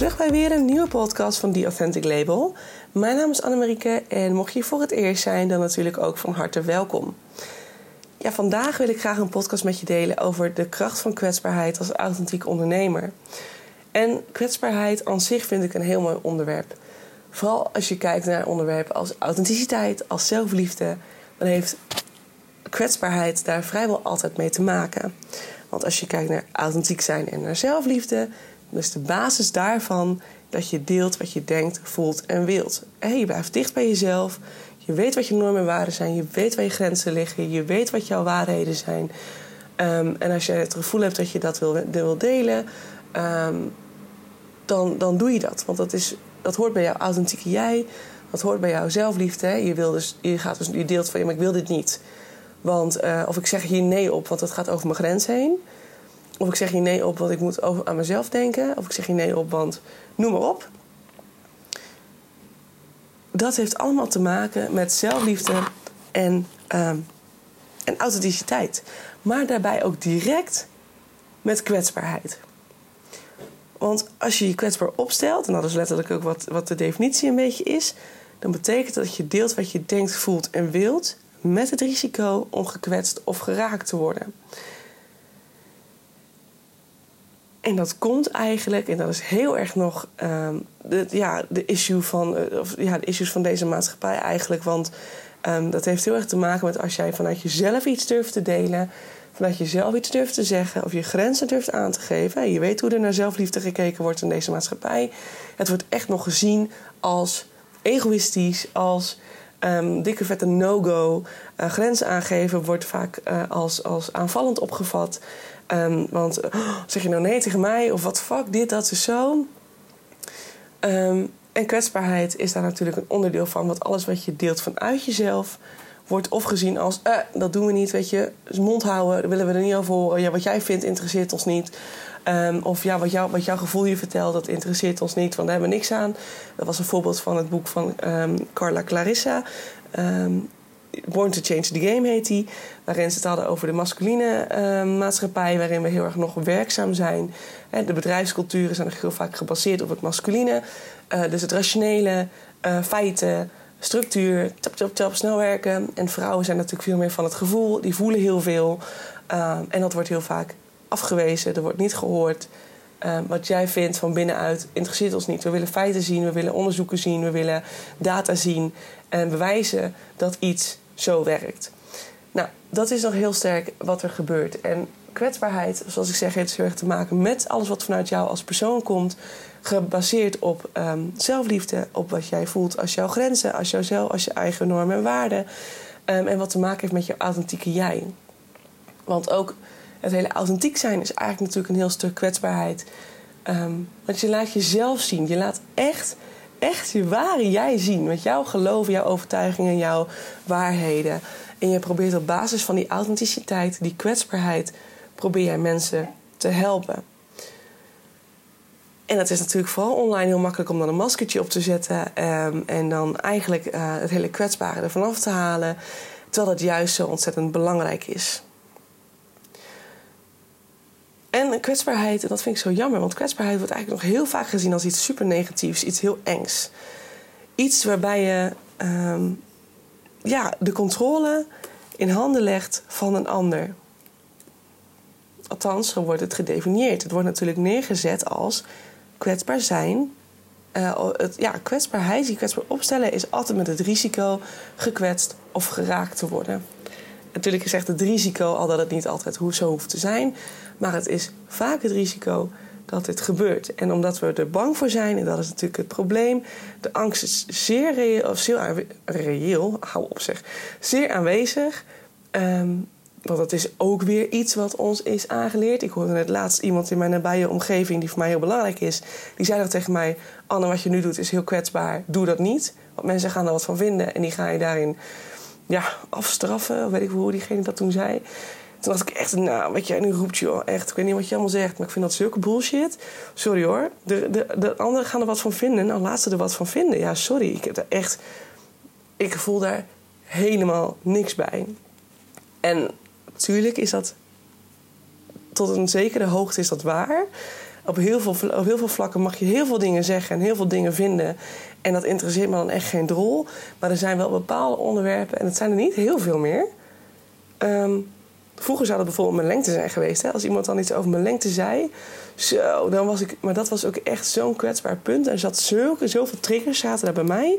terug bij weer een nieuwe podcast van The Authentic Label. Mijn naam is Annemarieke en mocht je voor het eerst zijn, dan natuurlijk ook van harte welkom. Ja, vandaag wil ik graag een podcast met je delen over de kracht van kwetsbaarheid als authentiek ondernemer. En kwetsbaarheid aan zich vind ik een heel mooi onderwerp. Vooral als je kijkt naar onderwerpen als authenticiteit, als zelfliefde, dan heeft kwetsbaarheid daar vrijwel altijd mee te maken. Want als je kijkt naar authentiek zijn en naar zelfliefde, dus de basis daarvan dat je deelt wat je denkt, voelt en wilt. En je blijft dicht bij jezelf. Je weet wat je normen en waarden zijn. Je weet waar je grenzen liggen. Je weet wat jouw waarheden zijn. Ehm, en als je het gevoel hebt dat je dat wil, wil delen, ehm, dan, dan doe je dat. Want dat, is, dat hoort bij jouw authentieke jij. Dat hoort bij jouw zelfliefde. Je, wil dus, je, gaat dus, je deelt van ja, maar ik wil dit niet. Want, uh, of ik zeg hier nee op, want het gaat over mijn grens heen. Of ik zeg hier nee op, want ik moet over aan mezelf denken. Of ik zeg hier nee op, want noem maar op. Dat heeft allemaal te maken met zelfliefde en, um, en authenticiteit. Maar daarbij ook direct met kwetsbaarheid. Want als je je kwetsbaar opstelt, en dat is letterlijk ook wat, wat de definitie een beetje is, dan betekent dat je deelt wat je denkt, voelt en wilt, met het risico om gekwetst of geraakt te worden. En dat komt eigenlijk, en dat is heel erg nog um, de, ja, de, issue van, uh, of, ja, de issues van deze maatschappij eigenlijk. Want um, dat heeft heel erg te maken met als jij vanuit jezelf iets durft te delen, vanuit jezelf iets durft te zeggen, of je grenzen durft aan te geven. Je weet hoe er naar zelfliefde gekeken wordt in deze maatschappij. Het wordt echt nog gezien als egoïstisch, als um, dikke vette no-go. Uh, grenzen aangeven wordt vaak uh, als, als aanvallend opgevat. Um, want oh, zeg je nou nee tegen mij? Of wat fuck, dit, dat is zo. Um, en kwetsbaarheid is daar natuurlijk een onderdeel van. Want alles wat je deelt vanuit jezelf wordt of gezien als... Eh, dat doen we niet, weet je. Dus mond houden, daar willen we er niet over horen. Ja, wat jij vindt interesseert ons niet. Um, of ja, wat, jou, wat jouw gevoel je vertelt, dat interesseert ons niet. Want daar hebben we niks aan. Dat was een voorbeeld van het boek van Carla Clarissa. Born to Change the Game heet die. Waarin ze het hadden over de masculine uh, maatschappij, waarin we heel erg nog werkzaam zijn. de bedrijfsculturen zijn heel vaak gebaseerd op het masculine. Uh, dus het rationele, uh, feiten, structuur, tap, tap, tap, snel werken. En vrouwen zijn natuurlijk veel meer van het gevoel, die voelen heel veel. en dat wordt heel vaak afgewezen, er wordt niet gehoord. wat jij vindt van binnenuit interesseert ons niet. We willen feiten zien, we willen onderzoeken zien, we willen data zien en bewijzen dat iets zo werkt. Nou, dat is nog heel sterk wat er gebeurt. En kwetsbaarheid, zoals ik zeg, heeft heel erg te maken met alles wat vanuit jou als persoon komt. Gebaseerd op um, zelfliefde, op wat jij voelt als jouw grenzen, als jouzelf, als je eigen normen en waarden. Um, en wat te maken heeft met jouw authentieke jij. Want ook het hele authentiek zijn is eigenlijk natuurlijk een heel stuk kwetsbaarheid. Um, want je laat jezelf zien. Je laat echt echt je ware jij zien. Met jouw geloof, jouw overtuigingen, jouw waarheden. En je probeert op basis van die authenticiteit, die kwetsbaarheid, probeer jij mensen te helpen. En dat is natuurlijk vooral online heel makkelijk om dan een maskertje op te zetten. Um, en dan eigenlijk uh, het hele kwetsbare ervan af te halen. Terwijl het juist zo ontzettend belangrijk is. En kwetsbaarheid, en dat vind ik zo jammer, want kwetsbaarheid wordt eigenlijk nog heel vaak gezien als iets super negatiefs, iets heel engs. Iets waarbij je um, ja, de controle in handen legt van een ander. Althans, zo wordt het gedefinieerd. Het wordt natuurlijk neergezet als kwetsbaar zijn. Uh, het, ja, kwetsbaarheid, die kwetsbaar opstellen, is altijd met het risico gekwetst of geraakt te worden. Natuurlijk is echt het risico, al dat het niet altijd zo hoeft te zijn. Maar het is vaak het risico dat dit gebeurt. En omdat we er bang voor zijn, en dat is natuurlijk het probleem. De angst is zeer reëel, of zeer reëel hou op zeg, zeer aanwezig. Um, want dat is ook weer iets wat ons is aangeleerd. Ik hoorde net laatst iemand in mijn nabije omgeving, die voor mij heel belangrijk is. Die zei dat tegen mij: Anne, wat je nu doet is heel kwetsbaar. Doe dat niet. Want mensen gaan er wat van vinden en die ga je daarin ja, afstraffen. Weet ik hoe diegene dat toen zei. Toen dacht ik echt, nou, wat jij nu roept, joh. Echt, ik weet niet wat je allemaal zegt, maar ik vind dat zulke bullshit. Sorry hoor. De, de, de anderen gaan er wat van vinden. Nou, laat ze er wat van vinden. Ja, sorry. Ik heb er echt... Ik voel daar helemaal niks bij. En natuurlijk is dat... Tot een zekere hoogte is dat waar. op heel, veel, op heel veel vlakken mag je heel veel dingen zeggen en heel veel dingen vinden. En dat interesseert me dan echt geen drol. Maar er zijn wel bepaalde onderwerpen, en het zijn er niet heel veel meer. Ehm, vroeger zou dat bijvoorbeeld mijn lengte zijn geweest. Hè? Als iemand dan iets over mijn lengte zei, zo, dan was ik. Maar dat was ook echt zo'n kwetsbaar punt. Er zat zulke, zoveel triggers zaten daar bij mij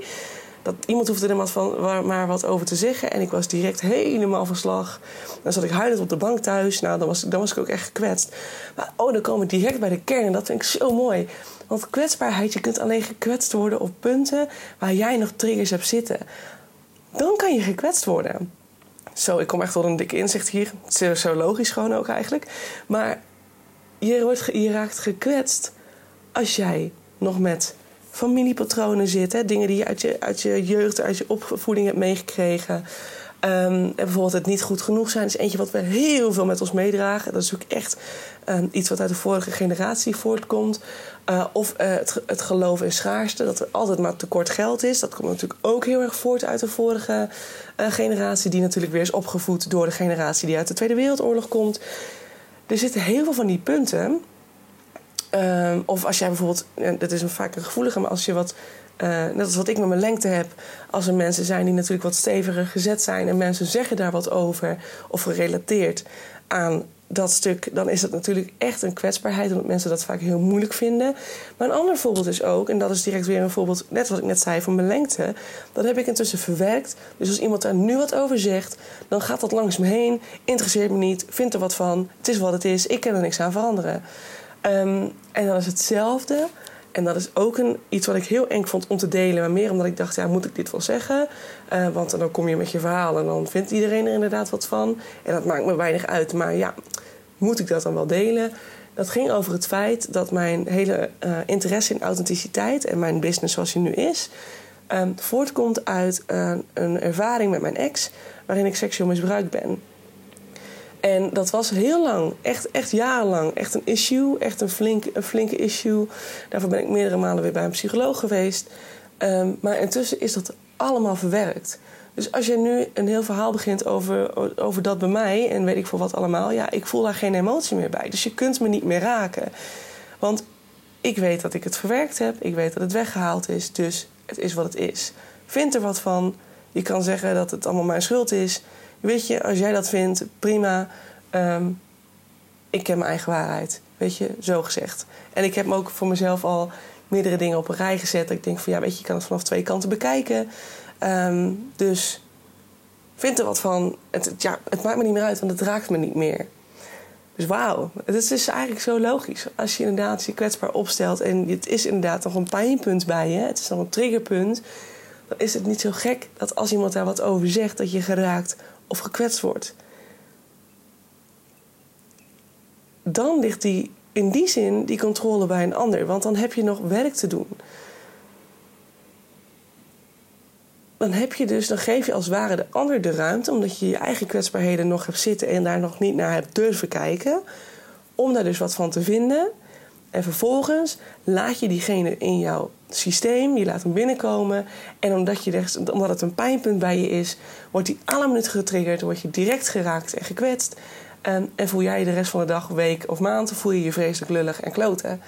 dat iemand hoefde er maar, van, maar wat over te zeggen. En ik was direct helemaal van slag. Dan zat ik huilend op de bank thuis. Nou, dan was, dan was ik ook echt gekwetst. Maar oh, dan komen we direct bij de kern. En dat vind ik zo mooi. Want kwetsbaarheid, je kunt alleen gekwetst worden op punten waar jij nog triggers hebt zitten. Dan kan je gekwetst worden. Zo, ik kom echt tot een dikke inzicht hier. Het is zo logisch gewoon ook eigenlijk. Maar je, wordt, je raakt gekwetst als jij nog met familiepatronen zit. Hè? Dingen die je uit, je uit je jeugd, uit je opvoeding hebt meegekregen. Um, en bijvoorbeeld het niet goed genoeg zijn is eentje wat we heel veel met ons meedragen. Dat is ook echt um, iets wat uit de vorige generatie voortkomt. Uh, of uh, het, het geloof in schaarste, dat er altijd maar tekort geld is. Dat komt natuurlijk ook heel erg voort uit de vorige uh, generatie, die natuurlijk weer is opgevoed door de generatie die uit de Tweede Wereldoorlog komt. Er zitten heel veel van die punten Ehm, of als jij bijvoorbeeld, dat is een vaak een gevoelige, maar als je wat, net als wat ik met mijn lengte heb, als er mensen zijn die natuurlijk wat steviger gezet zijn en mensen zeggen daar wat over of gerelateerd aan dat stuk, dan is dat natuurlijk echt een kwetsbaarheid, omdat mensen dat vaak heel moeilijk vinden. Maar een ander voorbeeld is ook, en dat is direct weer een voorbeeld, net wat ik net zei van mijn lengte, dat heb ik intussen verwerkt. Dus als iemand daar nu wat over zegt, dan gaat dat langs me heen, interesseert me niet, vindt er wat van, het is wat het is, ik kan er niks aan veranderen. Um, en dan is hetzelfde. En dat is ook een, iets wat ik heel eng vond om te delen. Maar meer omdat ik dacht, ja, moet ik dit wel zeggen? Uh, want dan kom je met je verhaal en dan vindt iedereen er inderdaad wat van. En dat maakt me weinig uit. Maar ja, moet ik dat dan wel delen? Dat ging over het feit dat mijn hele uh, interesse in authenticiteit... en mijn business zoals die nu is... Um, voortkomt uit uh, een ervaring met mijn ex... waarin ik seksueel misbruikt ben. En dat was heel lang, echt, echt jarenlang, echt een issue, echt een, flink, een flinke issue. Daarvoor ben ik meerdere malen weer bij een psycholoog geweest. Um, maar intussen is dat allemaal verwerkt. Dus als je nu een heel verhaal begint over, over dat bij mij en weet ik voor wat allemaal, ja, ik voel daar geen emotie meer bij. Dus je kunt me niet meer raken. Want ik weet dat ik het verwerkt heb, ik weet dat het weggehaald is, dus het is wat het is. Vind er wat van. Je kan zeggen dat het allemaal mijn schuld is. Weet je, als jij dat vindt, prima. Um, ik ken mijn eigen waarheid. Weet je, zo gezegd. En ik heb me ook voor mezelf al meerdere dingen op een rij gezet. Ik denk van ja, weet je, je kan het vanaf twee kanten bekijken. Um, dus vind er wat van. Het, ja, het maakt me niet meer uit, want het raakt me niet meer. Dus wauw, het is eigenlijk zo logisch. Als je inderdaad je kwetsbaar opstelt en het is inderdaad nog een pijnpunt bij je, het is nog een triggerpunt, dan is het niet zo gek dat als iemand daar wat over zegt, dat je geraakt of gekwetst wordt. Dan ligt die, in die zin die controle bij een ander, want dan heb je nog werk te doen. Dan heb je dus, dan geef je als het ware de ander de ruimte, omdat je je eigen kwetsbaarheden nog hebt zitten en daar nog niet naar hebt durven kijken, om daar dus wat van te vinden. En vervolgens laat je diegene in jouw systeem, je laat hem binnenkomen. En omdat, je, omdat het een pijnpunt bij je is, wordt die alle minuten getriggerd, word je direct geraakt en gekwetst. En, en voel jij je de rest van de dag, week of maand, voel je je vreselijk lullig en kloten.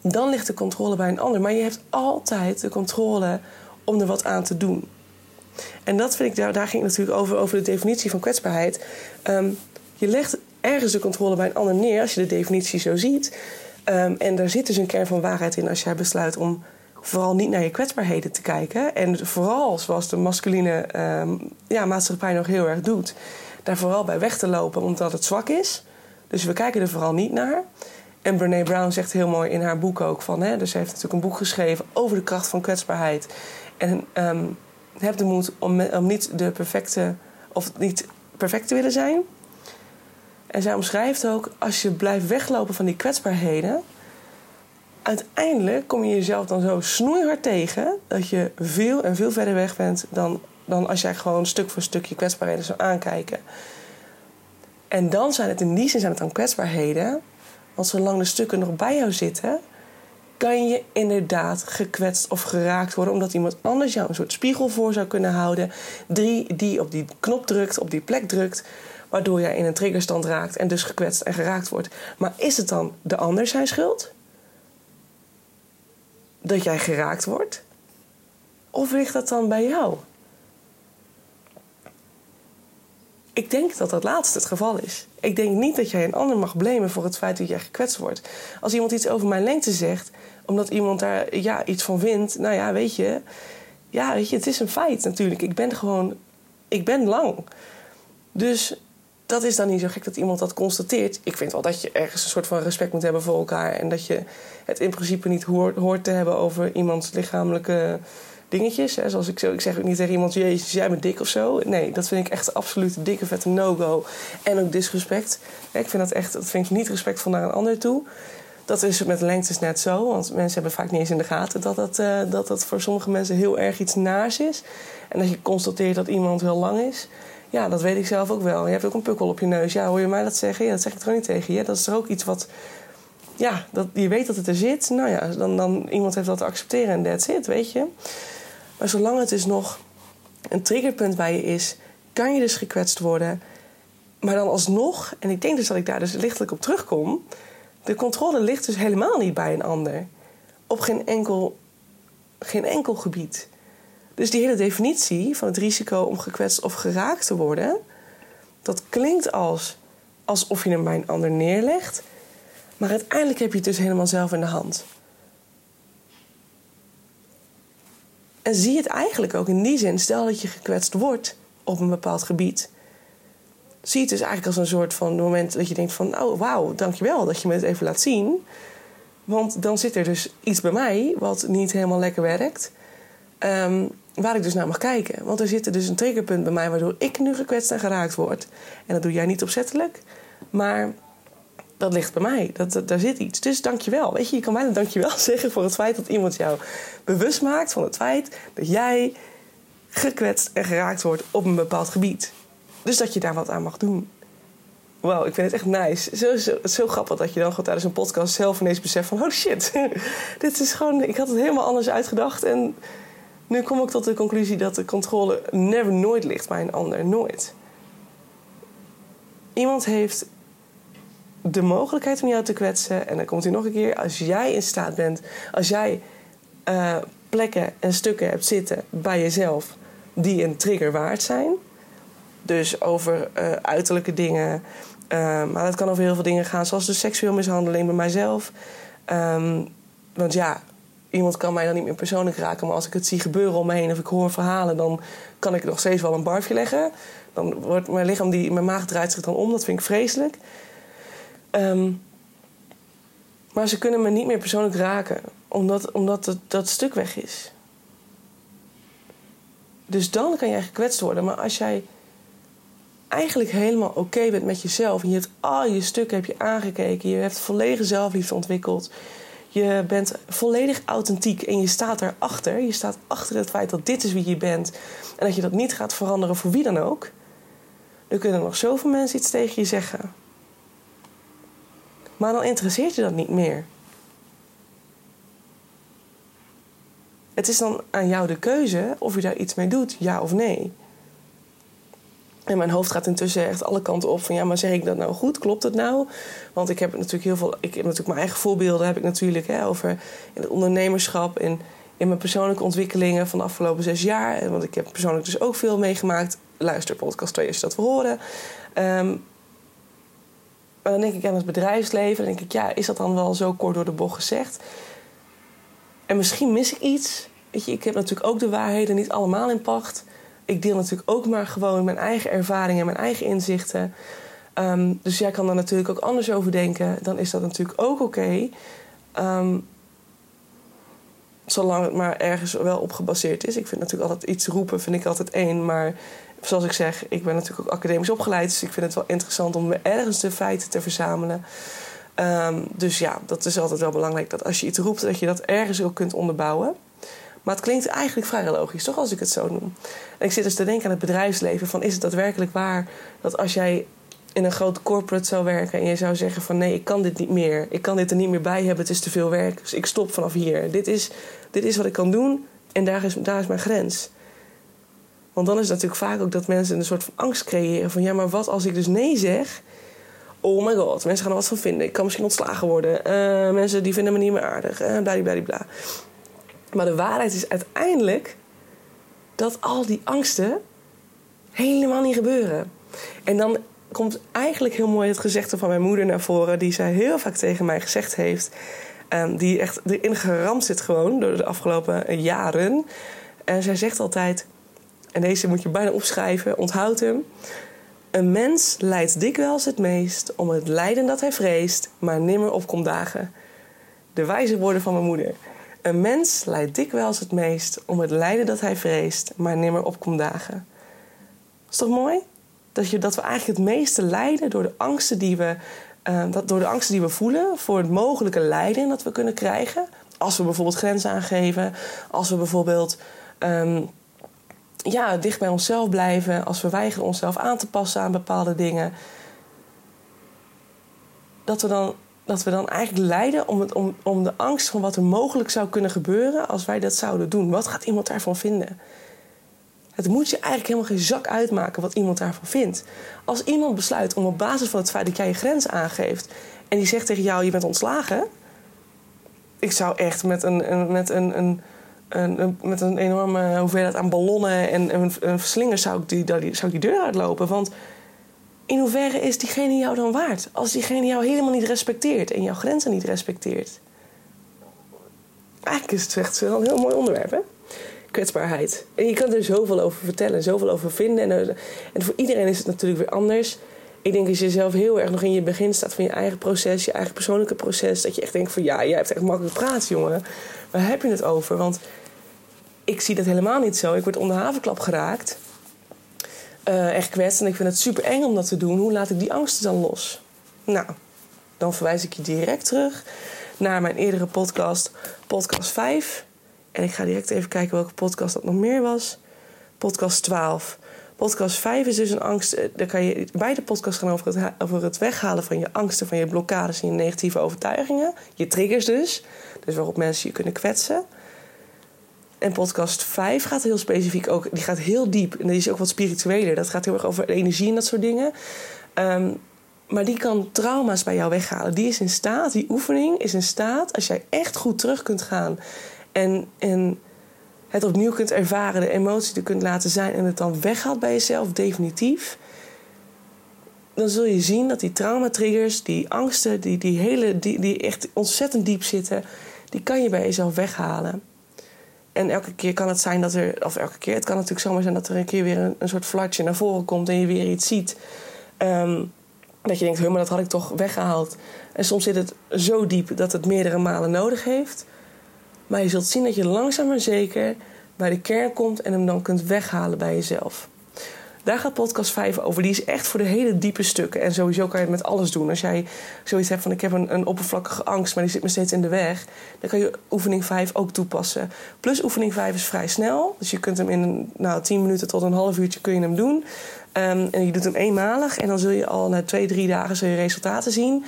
Dan ligt de controle bij een ander. Maar je hebt altijd de controle om er wat aan te doen. En dat vind ik, daar, daar ging het natuurlijk over, over de definitie van kwetsbaarheid. Um, je legt ergens de controle bij een ander neer, als je de definitie zo ziet. Um, en daar zit dus een kern van waarheid in als jij besluit om vooral niet naar je kwetsbaarheden te kijken. En vooral zoals de masculine um, ja, maatschappij nog heel erg doet, daar vooral bij weg te lopen omdat het zwak is. Dus we kijken er vooral niet naar. En Brene Brown zegt heel mooi in haar boek ook van, hè, dus ze heeft natuurlijk een boek geschreven over de kracht van kwetsbaarheid. En um, heb de moed om, om niet de perfecte of niet perfect te willen zijn, en zij omschrijft ook, als je blijft weglopen van die kwetsbaarheden, uiteindelijk kom je jezelf dan zo snoeihard tegen dat je veel en veel verder weg bent dan, dan als jij gewoon stuk voor stuk je kwetsbaarheden zou aankijken. En dan zijn het in die zin zijn het dan kwetsbaarheden, want zolang de stukken nog bij jou zitten, kan je inderdaad gekwetst of geraakt worden omdat iemand anders jou een soort spiegel voor zou kunnen houden, die, die op die knop drukt, op die plek drukt waardoor jij in een triggerstand raakt en dus gekwetst en geraakt wordt. Maar is het dan de ander zijn schuld? Dat jij geraakt wordt? Of ligt dat dan bij jou? Ik denk dat dat laatste het geval is. Ik denk niet dat jij een ander mag blamen voor het feit dat jij gekwetst wordt. Als iemand iets over mijn lengte zegt, omdat iemand daar ja, iets van vindt, nou ja, weet je, ja, weet je, het is een feit natuurlijk. Ik ben gewoon, ik ben lang. Dus dat is dan niet zo gek dat iemand dat constateert. Ik vind wel dat je ergens een soort van respect moet hebben voor elkaar. En dat je het in principe niet hoort, hoort te hebben over iemands lichamelijke dingetjes. Hè. Zoals ik, zo, ik zeg ook niet tegen iemand, jezus, jij bent dik of zo. Nee, dat vind ik echt absoluut dikke vette no-go. En ook disrespect. Ik vind dat echt, dat vind ik niet respectvol naar een ander toe. Dat is met lengtes net zo. Want mensen hebben vaak niet eens in de gaten dat dat, uh, dat, dat voor sommige mensen heel erg iets naars is. En als je constateert dat iemand heel lang is. Ja, dat weet ik zelf ook wel. Je hebt ook een pukkel op je neus. Ja, hoor je mij dat zeggen? Ja, dat zeg ik toch niet tegen je. Dat is er ook iets wat... Ja, dat, je weet dat het er zit. Nou ja, dan, dan iemand heeft dat te accepteren en that's it, weet je. Maar zolang het dus nog een triggerpunt bij je is... kan je dus gekwetst worden. Maar dan alsnog, en ik denk dus dat ik daar dus lichtelijk op terugkom... De controle ligt dus helemaal niet bij een ander. Op geen enkel, geen enkel gebied. Dus die hele definitie van het risico om gekwetst of geraakt te worden, dat klinkt als alsof je hem bij een ander neerlegt, maar uiteindelijk heb je het dus helemaal zelf in de hand. En zie het eigenlijk ook in die zin, stel dat je gekwetst wordt op een bepaald gebied, zie het dus eigenlijk als een soort van moment dat je denkt van... oh, wauw, dankjewel dat je me het even laat zien. Want dan zit er dus iets bij mij wat niet helemaal lekker werkt... Um, waar ik dus naar mag kijken. Want er zit dus een triggerpunt bij mij... waardoor ik nu gekwetst en geraakt word. En dat doe jij niet opzettelijk. Maar dat ligt bij mij. Dat, daar zit iets. Dus dankjewel. Weet je, je kan bijna dankjewel zeggen voor het feit dat iemand jou bewust maakt van het feit dat jij gekwetst en geraakt wordt op een bepaald gebied. Dus dat je daar wat aan mag doen. Wauw, ik vind het echt nice. Zo, zo, zo grappig dat je dan gewoon tijdens een podcast zelf ineens beseft van... oh shit, dit is gewoon... Ik had het helemaal anders uitgedacht. En nu kom ik tot de conclusie dat de controle never nooit ligt bij een ander. Nooit. Iemand heeft de mogelijkheid om jou te kwetsen. En dan komt hij nog een keer. Als jij in staat bent... Als jij uh, plekken en stukken hebt zitten bij jezelf... die een trigger waard zijn dus over uh, uiterlijke dingen. Uh, maar dat kan over heel veel dingen gaan, zoals de seksueel mishandeling bij mijzelf. Um, want ja, iemand kan mij dan niet meer persoonlijk raken. Maar als ik het zie gebeuren om me heen of ik hoor verhalen, dan kan ik nog steeds wel een barfje leggen. Dan wordt mijn lichaam, die, mijn maag draait zich dan om. Dat vind ik vreselijk. Um, maar ze kunnen me niet meer persoonlijk raken, omdat, omdat het, dat stuk weg is. Dus dan kan jij gekwetst worden. Maar als jij eigenlijk helemaal oké bent met jezelf. En je hebt al je stukken heb je aangekeken. Je hebt volledige zelfliefde ontwikkeld. Je bent volledig authentiek en je staat erachter. Je staat achter het feit dat dit is wie je bent. En dat je dat niet gaat veranderen voor wie dan ook. Dan kunnen nog zoveel mensen iets tegen je zeggen. Maar dan interesseert je dat niet meer. Het is dan aan jou de keuze of je daar iets mee doet, ja of nee. En mijn hoofd gaat intussen echt alle kanten op van ja, maar zeg ik dat nou goed? Klopt het nou? Want ik heb natuurlijk heel veel, ik heb natuurlijk mijn eigen voorbeelden heb ik natuurlijk hè, over in het ondernemerschap en in mijn persoonlijke ontwikkelingen van de afgelopen zes jaar. Want ik heb persoonlijk dus ook veel meegemaakt. Luister podcast 2 als je dat wil horen. Um, maar dan denk ik aan het bedrijfsleven. Dan denk ik, ja, is dat dan wel zo kort door de bocht gezegd? En misschien mis ik iets. Weet je, ik heb natuurlijk ook de waarheden niet allemaal in pacht ik deel natuurlijk ook maar gewoon mijn eigen ervaringen, mijn eigen inzichten. Um, dus jij kan daar natuurlijk ook anders over denken. Dan is dat natuurlijk ook oké. Um, zolang het maar ergens wel op gebaseerd is. Ik vind natuurlijk altijd iets roepen, vind ik altijd één. Maar zoals ik zeg, ik ben natuurlijk ook academisch opgeleid. Dus ik vind het wel interessant om ergens de feiten te verzamelen. Um, dus ja, dat is altijd wel belangrijk dat als je iets roept, dat je dat ergens ook kunt onderbouwen. Maar het klinkt eigenlijk vrij logisch, toch, als ik het zo noem. En ik zit dus te denken aan het bedrijfsleven. Van, is het daadwerkelijk waar dat als jij in een grote corporate zou werken... en je zou zeggen van nee, ik kan dit niet meer. Ik kan dit er niet meer bij hebben, het is te veel werk. Dus ik stop vanaf hier. Dit is, dit is wat ik kan doen en daar is, daar is mijn grens. Want dan is het natuurlijk vaak ook dat mensen een soort van angst creëren van ja, maar wat als ik dus nee zeg? Oh my god, mensen gaan er wat van vinden. Ik kan misschien ontslagen worden. Uh, mensen die vinden me niet meer aardig. Uh, bla. Maar de waarheid is uiteindelijk dat al die angsten helemaal niet gebeuren. En dan komt eigenlijk heel mooi het gezegde van mijn moeder naar voren, die zij heel vaak tegen mij gezegd heeft. Um, die echt erin geramd zit gewoon door de afgelopen jaren. En zij zegt altijd, en deze moet je bijna opschrijven, onthoud hem. Een mens lijdt dikwijls het meest om het lijden dat hij vreest, maar nimmer opkomt dagen. De wijze woorden van mijn moeder. Een mens lijdt dikwijls het meest om het lijden dat hij vreest, maar nimmer opkomt dagen. Is toch mooi? Dat, je, dat we eigenlijk het meeste lijden door de angsten die we, uh, dat, door de angsten die we voelen voor het mogelijke lijden dat we kunnen krijgen. Als we bijvoorbeeld grenzen aangeven, als we bijvoorbeeld um, ja, dicht bij onszelf blijven, als we weigeren onszelf aan te passen aan bepaalde dingen. Dat we dan, dat we dan eigenlijk lijden om, om, om de angst van wat er mogelijk zou kunnen gebeuren als wij dat zouden doen. Wat gaat iemand daarvan vinden? Het moet je eigenlijk helemaal geen zak uitmaken wat iemand daarvan vindt. Als iemand besluit om op basis van het feit dat jij je grens aangeeft en die zegt tegen jou: je bent ontslagen. Ik zou echt met een, met een, een, een, met een enorme hoeveelheid aan ballonnen en een, een zou ik die, zou ik die deur uitlopen. Want in hoeverre is diegene jou dan waard? Als diegene jou helemaal niet respecteert en jouw grenzen niet respecteert. Eigenlijk is het echt wel een heel mooi onderwerp, hè? kwetsbaarheid. En je kan er zoveel over vertellen, zoveel over vinden. En, eh, en voor iedereen is het natuurlijk weer anders. Ik denk als je zelf heel erg nog in je begin staat van je eigen proces, je eigen persoonlijke proces, dat je echt denkt van ja, jij hebt echt makkelijk praten, jongen. Waar heb je het over? Want ik zie dat helemaal niet zo. Ik word onder havenklap geraakt. Uh, echt en ik vind het super eng om dat te doen. Hoe laat ik die angsten dan los? Nou, dan verwijs ik je direct terug naar mijn eerdere podcast, podcast 5. En ik ga direct even kijken welke podcast dat nog meer was. Podcast 12. Podcast 5 is dus een angst. Eh, daar kan je beide podcasts gaan over het, over het weghalen van je angsten, van je blokkades en je negatieve overtuigingen. Je triggers dus. Dus waarop mensen je kunnen kwetsen. En podcast 5 gaat heel specifiek ook. Die gaat heel diep. En die is ook wat spiritueler. Dat gaat heel erg over energie en dat soort dingen. Um, maar die kan trauma's bij jou weghalen. Die is in staat, die oefening is in staat, als jij echt goed terug kunt gaan en, en het opnieuw kunt ervaren, de emotie er kunt laten zijn en het dan weghaalt bij jezelf, definitief. Dan zul je zien dat die traumatriggers, die angsten, die, die, hele, die, die echt ontzettend diep zitten, die kan je bij jezelf weghalen. En elke keer kan het zijn dat er, of elke keer, het kan natuurlijk zomaar zijn dat er een keer weer een, soort flatje naar voren komt en je weer iets ziet. Um, dat je denkt, maar dat had ik toch weggehaald. En soms zit het zo diep dat het meerdere malen nodig heeft. Maar je zult zien dat je langzaam maar zeker bij de kern komt en hem dan kunt weghalen bij jezelf. Daar gaat podcast 5 over. Die is echt voor de hele diepe stukken. En sowieso kan je het met alles doen. Als jij zoiets hebt van ik heb een, een oppervlakkige angst, maar die zit me steeds in de weg. Dan kan je oefening 5 ook toepassen. Plus oefening 5 is vrij snel. Dus je kunt hem in nou, 10 minuten tot een half uurtje kun je hem doen. Um, en je doet hem eenmalig. En dan zul je al na twee, drie dagen zul je resultaten zien.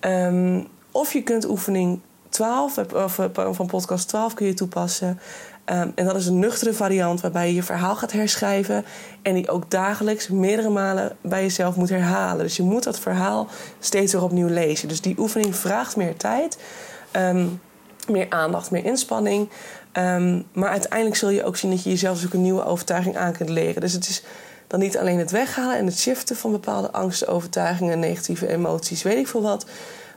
Um, of je kunt oefening 12, of van podcast 12 kun je toepassen. Um, en dat is een nuchtere variant waarbij je je verhaal gaat herschrijven. En die ook dagelijks meerdere malen bij jezelf moet herhalen. Dus je moet dat verhaal steeds weer opnieuw lezen. Dus die oefening vraagt meer tijd, um, meer aandacht, meer inspanning. Um, maar uiteindelijk zul je ook zien dat je jezelf ook een nieuwe overtuiging aan kunt leren. Dus het is dan niet alleen het weghalen en het shiften van bepaalde angsten, overtuigingen, negatieve emoties, weet ik veel wat.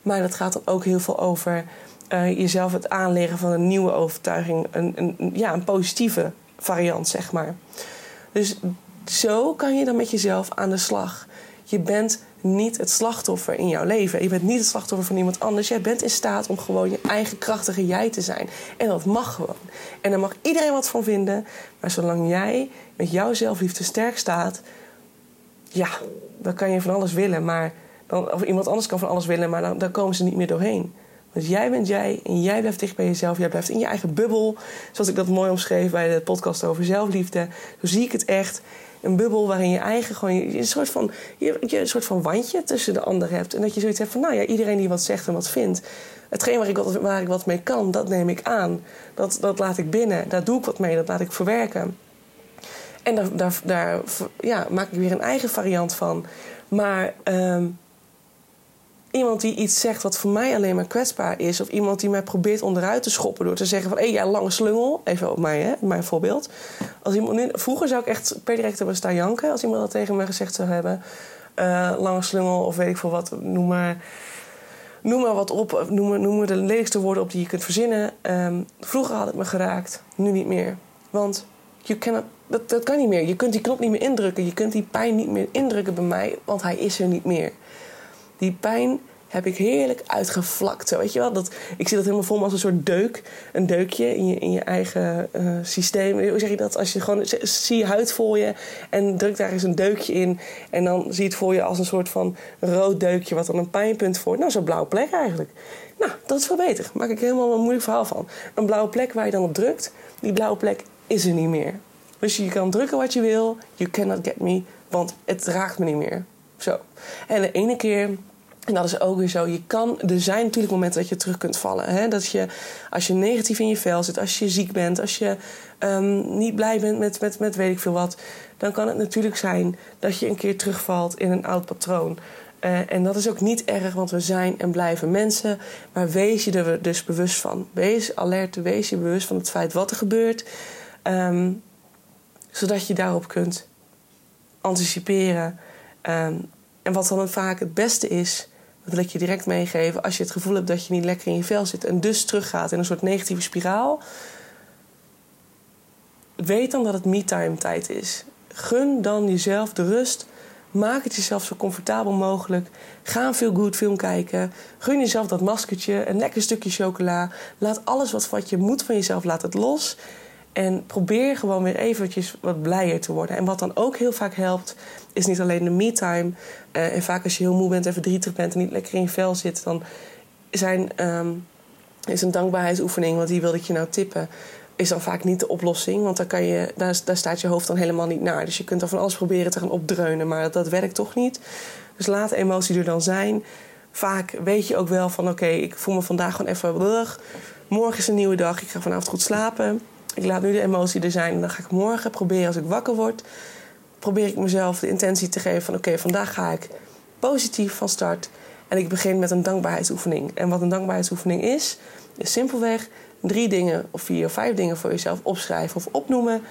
Maar dat gaat dan ook heel veel over uh, jezelf het aanleren van een nieuwe overtuiging. Een, een, ja, een positieve variant, zeg maar. Dus zo kan je dan met jezelf aan de slag. Je bent niet het slachtoffer in jouw leven. Je bent niet het slachtoffer van iemand anders. Jij bent in staat om gewoon je eigen krachtige jij te zijn. En dat mag gewoon. En daar mag iedereen wat van vinden. Maar zolang jij met jouw zelfliefde sterk staat, ja, dan kan je van alles willen. Maar dan, of iemand anders kan van alles willen, maar dan, dan komen ze niet meer doorheen. Dus jij bent jij en jij blijft dicht bij jezelf. Jij blijft in je eigen bubbel. Zoals ik dat mooi omschreef bij de podcast over zelfliefde. Zo zie ik het echt. Een bubbel waarin je eigen gewoon je, een, soort van, een soort van wandje tussen de anderen hebt. En dat je zoiets hebt van, nou ja, iedereen die wat zegt en wat vindt. Hetgeen waar ik wat, ik wat mee kan, dat neem ik aan. Dat, dat laat ik binnen. Daar doe ik wat mee. Dat laat ik verwerken. En daar, daar, daar ja, maak ik weer een eigen variant van. Maar ehm, iemand die iets zegt wat voor mij alleen maar kwetsbaar is... of iemand die mij probeert onderuit te schoppen door te zeggen van... hé, hey, lange slungel, even op mij, hè, mijn voorbeeld. Als iemand vroeger zou ik echt per direct hebben staan janken... als iemand dat tegen me gezegd zou hebben. Uh, lange slungel of weet ik veel wat, noem maar... Noem maar wat op, noem maar, noem de lelijkste woorden op die je kunt verzinnen. Um, vroeger had het me geraakt, nu niet meer. Want je cannot, dat, dat kan niet meer. Je kunt die knop niet meer indrukken. Je kunt die pijn niet meer indrukken bij mij, want hij is er niet meer. Die pijn heb ik heerlijk uitgevlakt. Zo, weet je wel? Dat, ik zie dat helemaal voor me als een soort deuk. Een deukje in je, in je eigen uh, systeem. Hoe zeg je dat? Als je gewoon zie je huid voor je en druk daar eens een deukje in. En dan zie je het voor je als een soort van rood deukje, wat dan een pijnpunt voor. Nou, zo'n blauwe plek eigenlijk. Nou, dat is veel beter. Maak ik helemaal een moeilijk verhaal van. Een blauwe plek waar je dan op drukt, die blauwe plek is er niet meer. Dus je kan drukken wat je wil. You cannot get me, want het raakt me niet meer. Zo. En de ene keer en dat is ook weer zo. Je kan, er zijn natuurlijk momenten dat je terug kunt vallen. Hè? Dat je, als je negatief in je vel zit, als je ziek bent, als je um, niet blij bent met, met, met weet ik veel wat, dan kan het natuurlijk zijn dat je een keer terugvalt in een oud patroon. Uh, en dat is ook niet erg, want we zijn en blijven mensen. Maar wees je er dus bewust van. Wees alert, wees je bewust van het feit wat er gebeurt. Um, zodat je daarop kunt anticiperen. Um, en wat dan vaak het beste is, dat wil je direct meegeven. Als je het gevoel hebt dat je niet lekker in je vel zit en dus teruggaat in een soort negatieve spiraal. Weet dan dat het me-time tijd is. Gun dan jezelf de rust. Maak het jezelf zo comfortabel mogelijk. Ga een veel good film kijken. Gun jezelf dat maskertje, een lekker stukje chocola. Laat alles wat, wat je moet van jezelf, laat het los. En probeer gewoon weer eventjes wat blijer te worden. En wat dan ook heel vaak helpt, is niet alleen de me-time. Uh, en vaak als je heel moe bent en verdrietig bent en niet lekker in je vel zit, dan zijn, um, is een dankbaarheidsoefening, want die wilde ik je nou tippen, is dan vaak niet de oplossing. Want daar, kan je, daar, daar staat je hoofd dan helemaal niet naar. Dus je kunt er van alles proberen te gaan opdreunen, maar dat werkt toch niet. Dus laat emotie er dan zijn. Vaak weet je ook wel van oké, ik voel me vandaag gewoon even brug. Morgen is een nieuwe dag, ik ga vanavond goed slapen. Ik laat nu de emotie er zijn en dan ga ik morgen proberen als ik wakker word probeer ik mezelf de intentie te geven van oké, vandaag ga ik positief van start. En ik begin met een dankbaarheidsoefening. En wat een dankbaarheidsoefening is, is simpelweg drie dingen of vier of vijf dingen voor jezelf opschrijven of opnoemen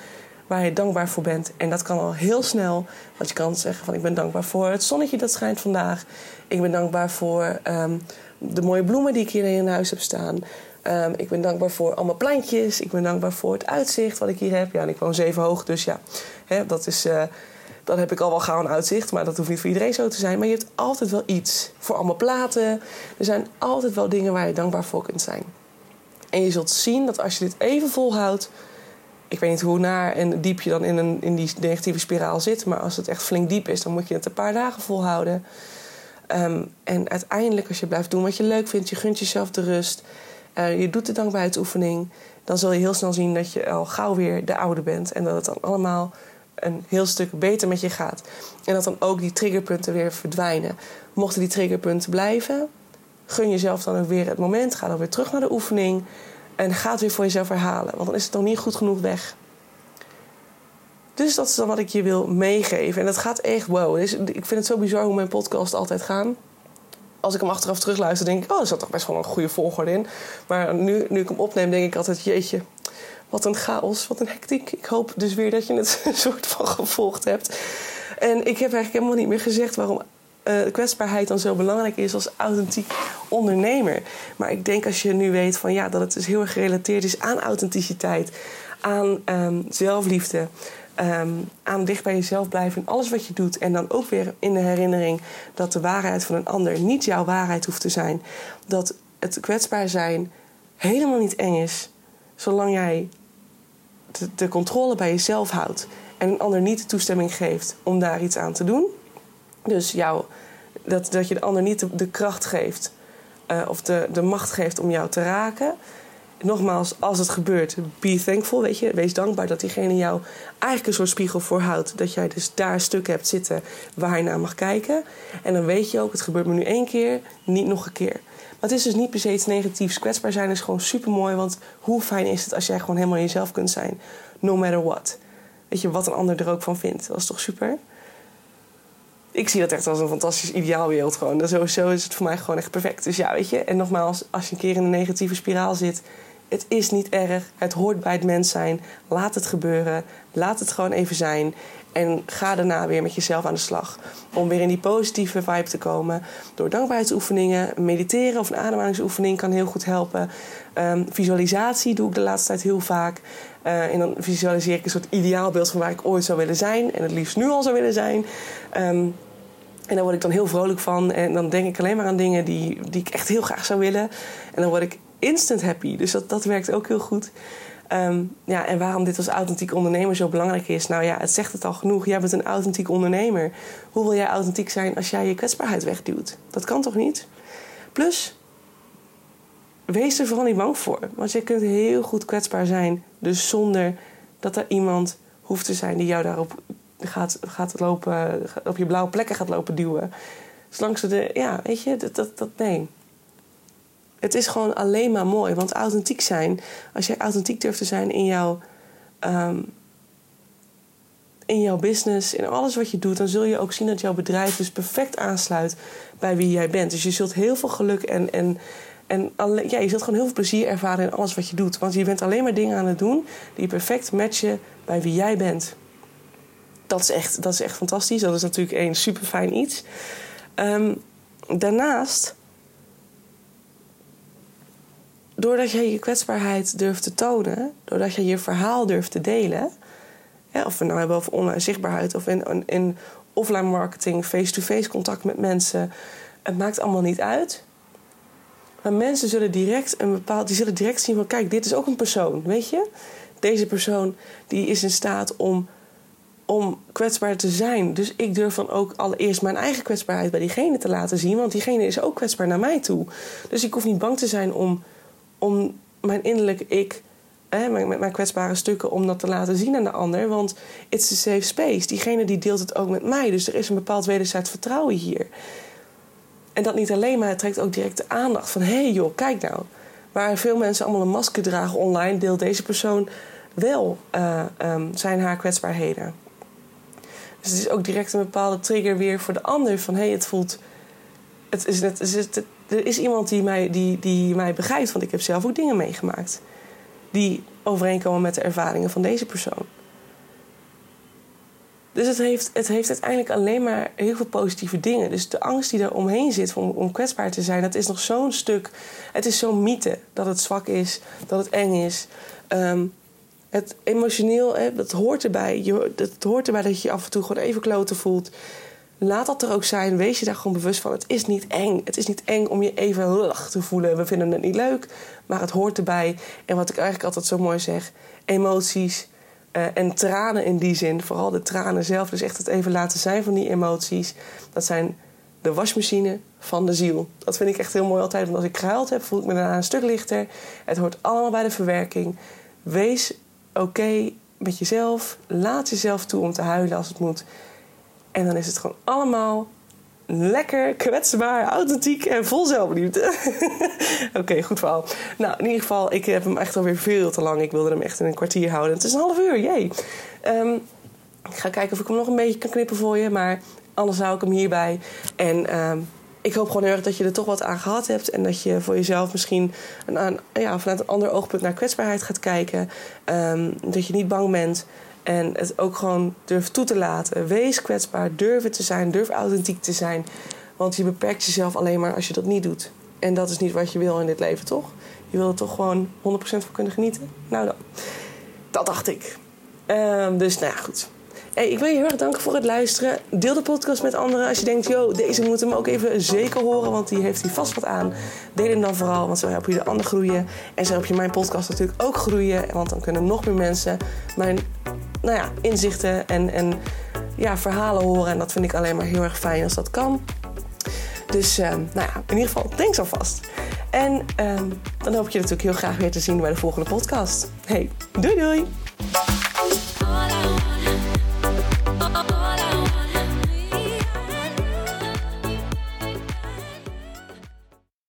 waar je dankbaar voor bent. En dat kan al heel snel. Want je kan zeggen van ik ben dankbaar voor het zonnetje dat schijnt vandaag. Ik ben dankbaar voor um, de mooie bloemen die ik hier in huis heb staan. Um, ik ben dankbaar voor allemaal plantjes. Ik ben dankbaar voor het uitzicht wat ik hier heb. Ja, en ik woon zeven hoog, dus ja, hè, dat is... Uh, dan heb ik al wel gauw een uitzicht, maar dat hoeft niet voor iedereen zo te zijn. Maar je hebt altijd wel iets. Voor allemaal platen. Er zijn altijd wel dingen waar je dankbaar voor kunt zijn. En je zult zien dat als je dit even volhoudt. Ik weet niet hoe naar en diep je dan in, een, in die negatieve spiraal zit. Maar als het echt flink diep is, dan moet je het een paar dagen volhouden. Um, en uiteindelijk, als je blijft doen wat je leuk vindt, je gunt jezelf de rust. Uh, je doet de dankbaarheidsoefening. Dan zul je heel snel zien dat je al gauw weer de oude bent. En dat het dan allemaal een heel stuk beter met je gaat. En dat dan ook die triggerpunten weer verdwijnen. Mochten die triggerpunten blijven, gun jezelf dan ook weer het moment. Ga dan weer terug naar de oefening. En ga het weer voor jezelf herhalen. Want dan is het nog niet goed genoeg weg. Dus dat is dan wat ik je wil meegeven. En dat gaat echt wow. ik vind het zo bizar hoe mijn podcast altijd gaan. Als ik hem achteraf terugluister, denk ik... oh, er zat toch best wel een goede volgorde in. Maar nu, nu ik hem opneem, denk ik altijd... jeetje, wat een chaos, wat een hectiek. Ik hoop dus weer dat je het een soort van gevolgd hebt. En ik heb eigenlijk helemaal niet meer gezegd waarom uh, kwetsbaarheid dan zo belangrijk is als authentiek ondernemer. Maar ik denk als je nu weet van ja, dat het dus heel erg gerelateerd is aan authenticiteit, aan um, zelfliefde. Um, aan dicht bij jezelf blijven in alles wat je doet. En dan ook weer in de herinnering dat de waarheid van een ander niet jouw waarheid hoeft te zijn. Dat het kwetsbaar zijn helemaal niet eng is. Zolang jij de, controle bij jezelf houdt en een ander niet de toestemming geeft om daar iets aan te doen. Dus jou, dat, dat je de ander niet de, kracht geeft uh, of de, de macht geeft om jou te raken. Nogmaals, als het gebeurt, be thankful, weet je. Wees dankbaar dat diegene jou eigenlijk een soort spiegel voorhoudt. Dat jij dus daar een stuk hebt zitten waar je naar mag kijken. En dan weet je ook, het gebeurt me nu één keer, niet nog een keer. Maar het is dus niet per se iets negatiefs. Kwetsbaar zijn is gewoon super mooi. Want hoe fijn is het als jij gewoon helemaal jezelf kunt zijn? No matter what. weet je, wat een ander er ook van vindt. Dat is toch super? Ik zie dat echt als een fantastisch ideaalbeeld gewoon. Zo is het voor mij gewoon echt perfect. Dus ja, weet je. En nogmaals, als je een keer in een negatieve spiraal zit... Het is niet erg. Het hoort bij het mens zijn. Laat het gebeuren. Laat het gewoon even zijn. En ga daarna weer met jezelf aan de slag. Om weer in die positieve vibe te komen. Door dankbaarheidsoefeningen, mediteren of een ademhalingsoefening kan heel goed helpen. Um, visualisatie doe ik de laatste tijd heel vaak. Uh, en dan visualiseer ik een soort ideaalbeeld van waar ik ooit zou willen zijn. En het liefst nu al zou willen zijn. Um, en daar word ik dan heel vrolijk van. En dan denk ik alleen maar aan dingen die, die ik echt heel graag zou willen. En dan word ik instant happy. Dus dat, dat werkt ook heel goed. Um, ja, en waarom dit als authentiek ondernemer zo belangrijk is? Nou ja, het zegt het al genoeg. Jij bent een authentiek ondernemer. Hoe wil jij authentiek zijn als jij je kwetsbaarheid wegduwt? Dat kan toch niet? Plus, wees er vooral niet bang voor. Want je kunt heel goed kwetsbaar zijn. Dus zonder dat er iemand hoeft te zijn die jou daarop gaat, gaat lopen, op je blauwe plekken gaat lopen duwen. Zolang ze de, ja, weet je, dat, dat, dat nee. Het is gewoon alleen maar mooi. Want authentiek zijn, als jij authentiek durft te zijn in jouw, um, in jouw business, in alles wat je doet, dan zul je ook zien dat jouw bedrijf dus perfect aansluit bij wie jij bent. Dus je zult heel veel geluk en, en, en ja, je zult gewoon heel veel plezier ervaren in alles wat je doet. Want je bent alleen maar dingen aan het doen die perfect matchen bij wie jij bent. Dat is echt, dat is echt fantastisch. Dat is natuurlijk een super fijn iets. Um, daarnaast doordat je je kwetsbaarheid durft te tonen, doordat je je verhaal durft te delen, of we nou hebben over online zichtbaarheid of in, in offline marketing, face-to-face contact met mensen, het maakt allemaal niet uit. Maar mensen zullen direct een bepaald, die zullen direct zien van kijk, dit is ook een persoon, weet je? Deze persoon die is in staat om, om kwetsbaar te zijn. Dus ik durf dan ook allereerst mijn eigen kwetsbaarheid bij diegene te laten zien, want diegene is ook kwetsbaar naar mij toe. Dus ik hoef niet bang te zijn om om mijn innerlijk ik, hè, mijn, mijn kwetsbare stukken, om dat te laten zien aan de ander. Want it's a safe space. Diegene die deelt het ook met mij. Dus er is een bepaald wederzijds vertrouwen hier. En dat niet alleen, maar het trekt ook direct de aandacht van... hé hey joh, kijk nou. Waar veel mensen allemaal een masker dragen online... deelt deze persoon wel uh, um, zijn haar kwetsbaarheden. Dus het is ook direct een bepaalde trigger weer voor de ander... van hé, hey, het voelt... Het is, het, is, het, er is iemand die mij, die, die mij begrijpt, want ik heb zelf ook dingen meegemaakt. Die overeenkomen met de ervaringen van deze persoon. Dus het heeft, het heeft uiteindelijk alleen maar heel veel positieve dingen. Dus de angst die er omheen zit om, kwetsbaar te zijn, dat is nog zo'n stuk. Het is zo'n mythe dat het zwak is, dat het eng is. Um, het emotioneel, dat hoort erbij. Je, het hoort erbij dat je je af en toe gewoon even kloten voelt. Laat dat er ook zijn. Wees je daar gewoon bewust van. Het is niet eng. Het is niet eng om je even lach te voelen. We vinden het niet leuk, maar het hoort erbij. En wat ik eigenlijk altijd zo mooi zeg: emoties uh, en tranen in die zin. Vooral de tranen zelf. Dus echt het even laten zijn van die emoties. Dat zijn de wasmachine van de ziel. Dat vind ik echt heel mooi altijd. Want als ik gehuild heb, voel ik me daarna een stuk lichter. Het hoort allemaal bij de verwerking. Wees oké met jezelf. Laat jezelf toe om te huilen als het moet. En dan is het gewoon allemaal lekker, kwetsbaar, authentiek en vol zelfliefde. Oké, goed verhaal. Nou, in ieder geval, ik heb hem echt alweer veel te lang. Ik wilde hem echt in een kwartier houden. Het is een half uur, jee. Um, ik ga kijken of ik hem nog een beetje kan knippen voor je. Maar anders hou ik hem hierbij. En um, ik hoop gewoon heel erg dat je er toch wat aan gehad hebt. En dat je voor jezelf misschien een, ja, vanuit een ander oogpunt naar kwetsbaarheid gaat kijken. Um, dat je niet bang bent. En het ook gewoon durf toe te laten. Wees kwetsbaar, durf het te zijn, durf authentiek te zijn. Want je beperkt jezelf alleen maar als je dat niet doet. En dat is niet wat je wil in dit leven, toch? Je wil er toch gewoon 100% van kunnen genieten? Nou dan. Dat dacht ik. Um, dus nou ja, goed. Hey, ik wil je heel erg danken voor het luisteren. Deel de podcast met anderen. Als je denkt, yo, deze moet hem ook even zeker horen, want die heeft hier vast wat aan. Deel hem dan vooral, want zo help je de ander groeien. En zo help je mijn podcast natuurlijk ook groeien. Want dan kunnen nog meer mensen mijn nou ja, inzichten en, en ja, verhalen horen. En dat vind ik alleen maar heel erg fijn als dat kan. Dus uh, nou ja, in ieder geval, thanks alvast. En uh, dan hoop ik je natuurlijk heel graag weer te zien bij de volgende podcast. Hey, doei doei!